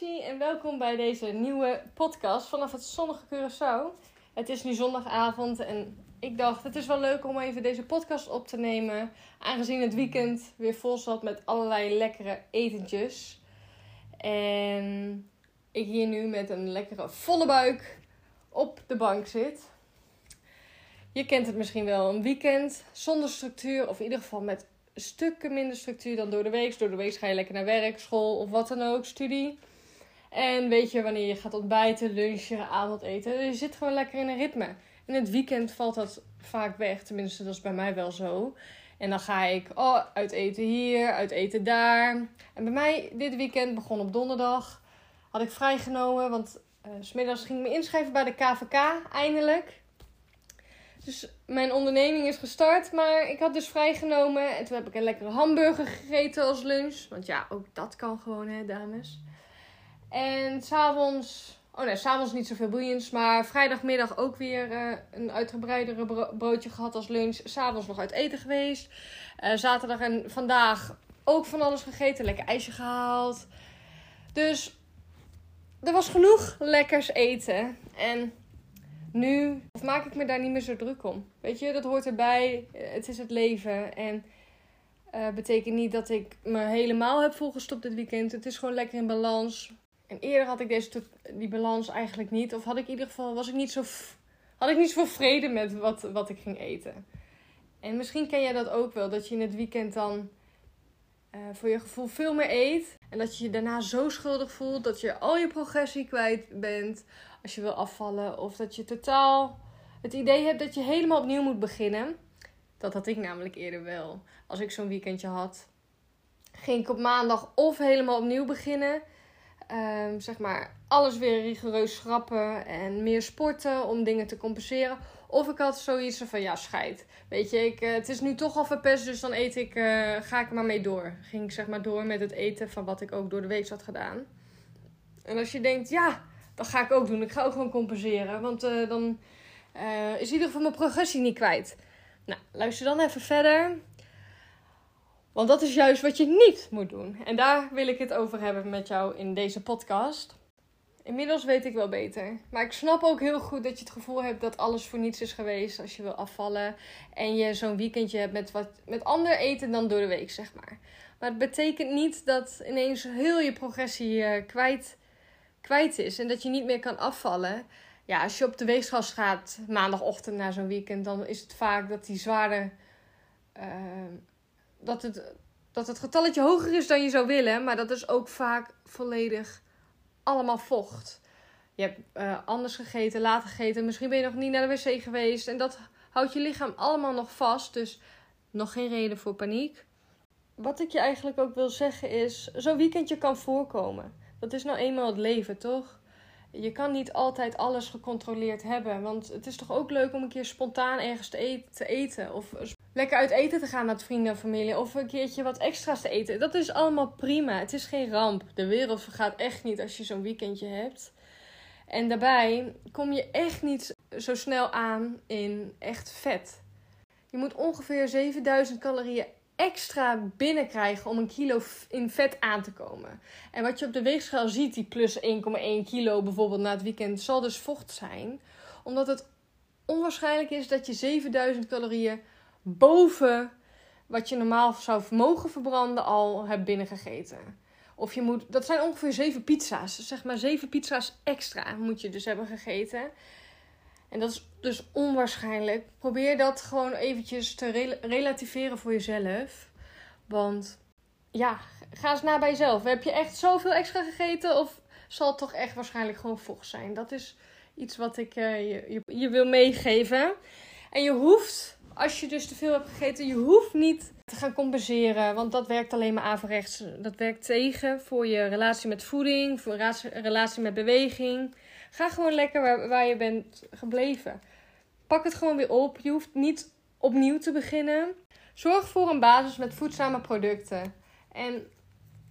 En welkom bij deze nieuwe podcast vanaf het zonnige Curaçao. Het is nu zondagavond en ik dacht het is wel leuk om even deze podcast op te nemen. Aangezien het weekend weer vol zat met allerlei lekkere etentjes. En ik hier nu met een lekkere volle buik op de bank zit. Je kent het misschien wel, een weekend zonder structuur of in ieder geval met stukken minder structuur dan door de week. Door de week ga je lekker naar werk, school of wat dan ook, studie. En weet je wanneer je gaat ontbijten, lunchen, avondeten. Je zit gewoon lekker in een ritme. In het weekend valt dat vaak weg. Tenminste, dat is bij mij wel zo. En dan ga ik oh, uit eten hier, uit eten daar. En bij mij dit weekend begon op donderdag. Had ik vrijgenomen, want uh, smiddags ging ik me inschrijven bij de KVK eindelijk. Dus mijn onderneming is gestart, maar ik had dus vrijgenomen. En toen heb ik een lekkere hamburger gegeten als lunch. Want ja, ook dat kan gewoon, hè, dames. En s'avonds, oh nee, s'avonds niet zoveel boeiends. Maar vrijdagmiddag ook weer uh, een uitgebreidere broodje gehad als lunch. S'avonds nog uit eten geweest. Uh, zaterdag en vandaag ook van alles gegeten. Lekker ijsje gehaald. Dus er was genoeg lekkers eten. En nu maak ik me daar niet meer zo druk om. Weet je, dat hoort erbij. Het is het leven. En uh, betekent niet dat ik me helemaal heb volgestopt dit weekend. Het is gewoon lekker in balans. En eerder had ik deze, die balans eigenlijk niet. Of had ik in ieder geval, was ik niet zo, had ik niet zoveel vrede met wat, wat ik ging eten. En misschien ken jij dat ook wel. Dat je in het weekend dan uh, voor je gevoel veel meer eet. En dat je je daarna zo schuldig voelt dat je al je progressie kwijt bent als je wil afvallen. Of dat je totaal het idee hebt dat je helemaal opnieuw moet beginnen. Dat had ik namelijk eerder wel. Als ik zo'n weekendje had, ging ik op maandag of helemaal opnieuw beginnen. Um, zeg maar alles weer rigoureus schrappen en meer sporten om dingen te compenseren. Of ik had zoiets van ja, scheid. Weet je, ik, uh, het is nu toch al verpest, dus dan eet ik, uh, ga ik maar mee door. Ging ik zeg maar door met het eten van wat ik ook door de week had gedaan. En als je denkt, ja, dat ga ik ook doen. Ik ga ook gewoon compenseren. Want uh, dan is in ieder geval mijn progressie niet kwijt. Nou, luister dan even verder. Want dat is juist wat je niet moet doen. En daar wil ik het over hebben met jou in deze podcast. Inmiddels weet ik wel beter. Maar ik snap ook heel goed dat je het gevoel hebt dat alles voor niets is geweest als je wil afvallen. En je zo'n weekendje hebt met, wat, met ander eten dan door de week, zeg maar. Maar het betekent niet dat ineens heel je progressie uh, kwijt kwijt is en dat je niet meer kan afvallen. Ja, als je op de weegschaal gaat maandagochtend na zo'n weekend, dan is het vaak dat die zware. Uh, dat, het, dat het getalletje hoger is dan je zou willen, maar dat is ook vaak volledig allemaal vocht. Je hebt uh, anders gegeten, later gegeten, misschien ben je nog niet naar de wc geweest en dat houdt je lichaam allemaal nog vast. Dus nog geen reden voor paniek. Wat ik je eigenlijk ook wil zeggen is: zo'n weekendje kan voorkomen. Dat is nou eenmaal het leven, toch? Je kan niet altijd alles gecontroleerd hebben. Want het is toch ook leuk om een keer spontaan ergens te. Te eten of lekker uit eten te gaan met vrienden en familie. Of een keertje wat extra's te eten. Dat is allemaal prima. Het is geen ramp. De wereld vergaat echt niet als je zo'n weekendje hebt. En daarbij kom je echt niet zo snel aan in echt vet. Je moet ongeveer 7000 calorieën extra binnenkrijgen om een kilo in vet aan te komen. En wat je op de weegschaal ziet, die plus 1,1 kilo bijvoorbeeld na het weekend, zal dus vocht zijn. Omdat het onwaarschijnlijk is dat je 7000 calorieën boven wat je normaal zou mogen verbranden al hebt binnengegeten. Of je moet, dat zijn ongeveer 7 pizza's. Zeg maar 7 pizza's extra moet je dus hebben gegeten. En dat is dus onwaarschijnlijk. Probeer dat gewoon eventjes te relativeren voor jezelf. Want ja, ga eens na bij jezelf. Heb je echt zoveel extra gegeten? Of zal het toch echt waarschijnlijk gewoon vocht zijn? Dat is iets wat ik je, je, je wil meegeven. En je hoeft, als je dus te veel hebt gegeten, je hoeft niet te gaan compenseren. Want dat werkt alleen maar averechts. Dat werkt tegen voor je relatie met voeding, voor een relatie met beweging. Ga gewoon lekker waar, waar je bent gebleven. Pak het gewoon weer op. Je hoeft niet opnieuw te beginnen. Zorg voor een basis met voedzame producten. En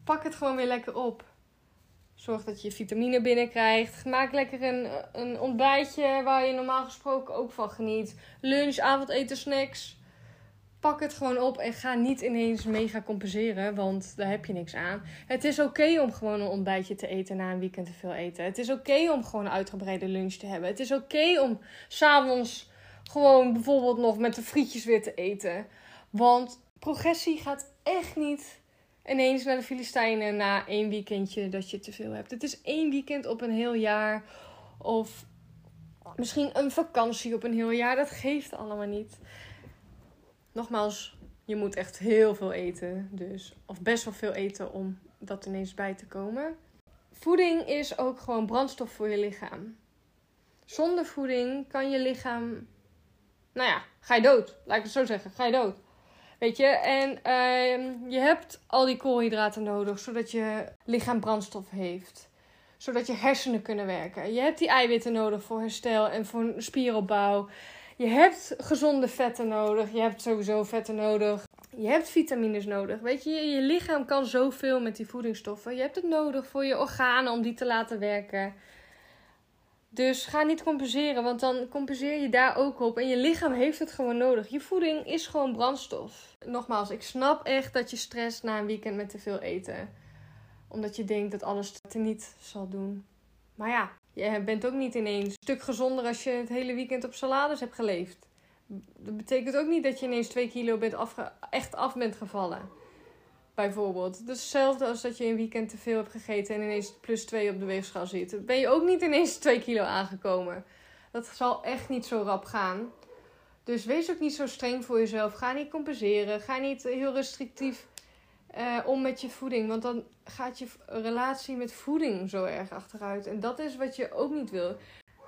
pak het gewoon weer lekker op. Zorg dat je vitamine binnenkrijgt. Maak lekker een, een ontbijtje waar je normaal gesproken ook van geniet. Lunch, avondeten, snacks. pak het gewoon op en ga niet ineens mega compenseren, want daar heb je niks aan. Het is oké om gewoon een ontbijtje te eten na een weekend te veel eten. Het is oké om gewoon een uitgebreide lunch te hebben. Het is oké om s'avonds gewoon bijvoorbeeld nog met de frietjes weer te eten. Want progressie gaat echt niet ineens naar de Filistijnen na één weekendje dat je te veel hebt. Het is één weekend op een heel jaar. Of misschien een vakantie op een heel jaar. Dat geeft allemaal niet. Nogmaals, je moet echt heel veel eten. Dus, of best wel veel eten om dat ineens bij te komen. Voeding is ook gewoon brandstof voor je lichaam. Zonder voeding kan je lichaam. Nou ja, ga je dood. Laat ik het zo zeggen. Ga je dood. Weet je, en uh, je hebt al die koolhydraten nodig zodat je lichaam brandstof heeft. Zodat je hersenen kunnen werken. Je hebt die eiwitten nodig voor herstel en voor spieropbouw. Je hebt gezonde vetten nodig. Je hebt sowieso vetten nodig. Je hebt vitamines nodig. Weet je, je lichaam kan zoveel met die voedingsstoffen. Je hebt het nodig voor je organen om die te laten werken. Dus ga niet compenseren, want dan compenseer je daar ook op. En je lichaam heeft het gewoon nodig. Je voeding is gewoon brandstof. Nogmaals, ik snap echt dat je stress na een weekend met te veel eten. Omdat je denkt dat alles te niet zal doen. Maar ja, je bent ook niet ineens een stuk gezonder als je het hele weekend op salades hebt geleefd. Dat betekent ook niet dat je ineens 2 kilo bent afge echt af bent gevallen. Bijvoorbeeld. Is hetzelfde als dat je een weekend te veel hebt gegeten en ineens plus 2 op de weegschaal zit. ben je ook niet ineens 2 kilo aangekomen. Dat zal echt niet zo rap gaan. Dus wees ook niet zo streng voor jezelf. Ga niet compenseren. Ga niet heel restrictief uh, om met je voeding. Want dan gaat je relatie met voeding zo erg achteruit. En dat is wat je ook niet wil.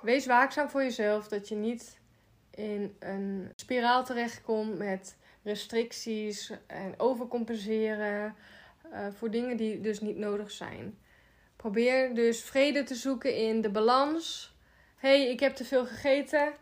Wees waakzaam voor jezelf dat je niet in een spiraal terechtkomt met restricties en overcompenseren uh, voor dingen die dus niet nodig zijn. Probeer dus vrede te zoeken in de balans. hey, ik heb te veel gegeten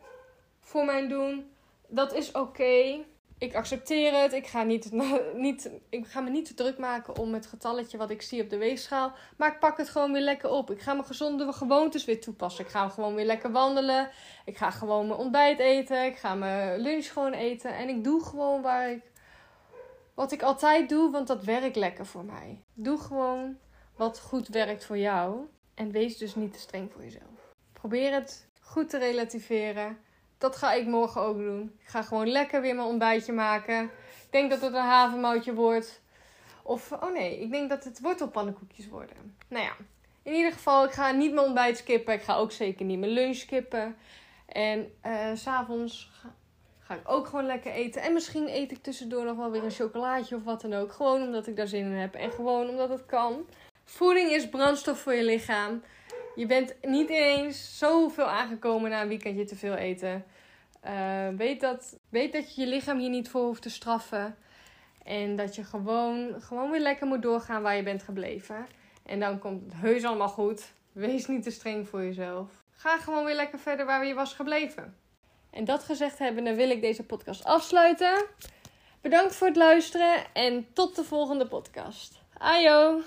voor mijn doen. Dat is oké ik accepteer het. Ik ga, niet, niet, ik ga me niet te druk maken om het getalletje wat ik zie op de weegschaal. Maar ik pak het gewoon weer lekker op. Ik ga mijn gezonde gewoontes weer toepassen. Ik ga gewoon weer lekker wandelen. Ik ga gewoon mijn ontbijt eten. Ik ga mijn lunch gewoon eten. En ik doe gewoon waar ik, wat ik altijd doe, want dat werkt lekker voor mij. Doe gewoon wat goed werkt voor jou. En wees dus niet te streng voor jezelf. Probeer het goed te relativeren dat ga ik morgen ook doen. Ik ga gewoon lekker weer mijn ontbijtje maken. Ik denk dat het een havermoutje wordt. Of, oh nee, ik denk dat het wortelpannenkoekjes worden. Nou ja, in ieder geval, ik ga niet mijn ontbijt skippen. Ik ga ook zeker niet mijn lunch skippen. En uh, s'avonds ga, ga, ik ook gewoon lekker eten. En misschien eet ik tussendoor nog wel weer een chocolaatje of wat dan ook. Gewoon omdat ik daar zin in heb. En gewoon omdat het kan. Voeding is brandstof voor je lichaam. Je bent niet ineens zoveel aangekomen na een weekendje te veel eten. Uh, weet, dat, weet dat je je lichaam hier niet voor hoeft te straffen. En dat je gewoon, gewoon weer lekker moet doorgaan waar je bent gebleven. En dan komt het heus allemaal goed. Wees niet te streng voor jezelf. Ga gewoon weer lekker verder waar je was gebleven. En dat gezegd hebbende wil ik deze podcast afsluiten. Bedankt voor het luisteren en tot de volgende podcast. Ajo!